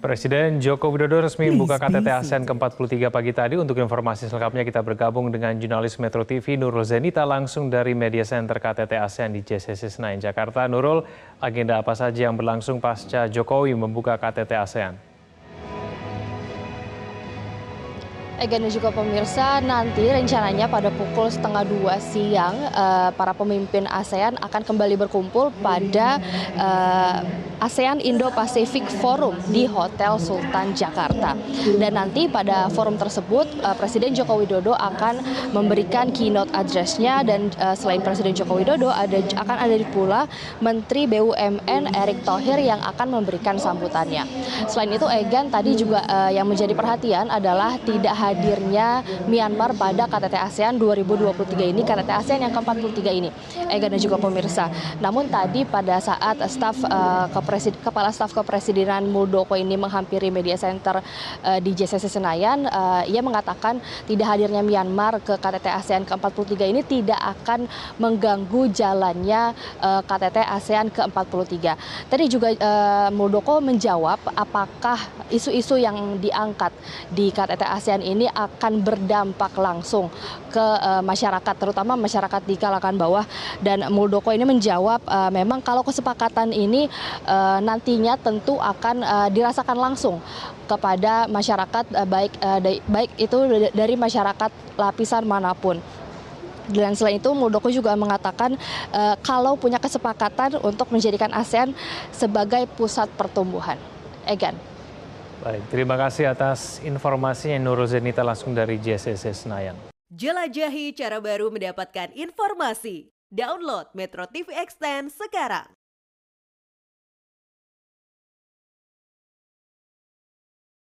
Presiden Joko Widodo resmi membuka KTT ASEAN ke-43 pagi tadi. Untuk informasi selengkapnya kita bergabung dengan jurnalis Metro TV Nurul Zenita langsung dari Media Center KTT ASEAN di JCC Senayan, Jakarta. Nurul, agenda apa saja yang berlangsung pasca Jokowi membuka KTT ASEAN? Egan dan juga pemirsa, nanti rencananya pada pukul setengah dua siang, eh, para pemimpin ASEAN akan kembali berkumpul pada eh, ASEAN Indo-Pacific Forum di Hotel Sultan Jakarta. Dan nanti pada forum tersebut, eh, Presiden Joko Widodo akan memberikan keynote address-nya dan eh, selain Presiden Joko Widodo ada akan ada pula Menteri BUMN Erick Thohir yang akan memberikan sambutannya. Selain itu, Egan tadi juga eh, yang menjadi perhatian adalah tidak hadirnya Myanmar pada KTT ASEAN 2023 ini, KTT ASEAN yang ke-43 ini, Egan dan juga pemirsa. Namun tadi pada saat staf uh, Kepala Staf Kepresidenan Muldoko ini menghampiri media center uh, di JCC Senayan, uh, ia mengatakan tidak hadirnya Myanmar ke KTT ASEAN ke-43 ini tidak akan mengganggu jalannya uh, KTT ASEAN ke-43. Tadi juga uh, Muldoko menjawab apakah isu-isu yang diangkat di KTT ASEAN ini akan berdampak langsung ke uh, masyarakat, terutama masyarakat di kalangan bawah. Dan Muldoko ini menjawab uh, memang kalau kesepakatan ini uh, nantinya tentu akan dirasakan langsung kepada masyarakat baik baik itu dari masyarakat lapisan mana pun. Dan selain itu Muldoko juga mengatakan kalau punya kesepakatan untuk menjadikan ASEAN sebagai pusat pertumbuhan. Egan. Baik, terima kasih atas informasinya Nurul Zenita langsung dari JCC Senayan. Jelajahi cara baru mendapatkan informasi. Download Metro TV Extend sekarang.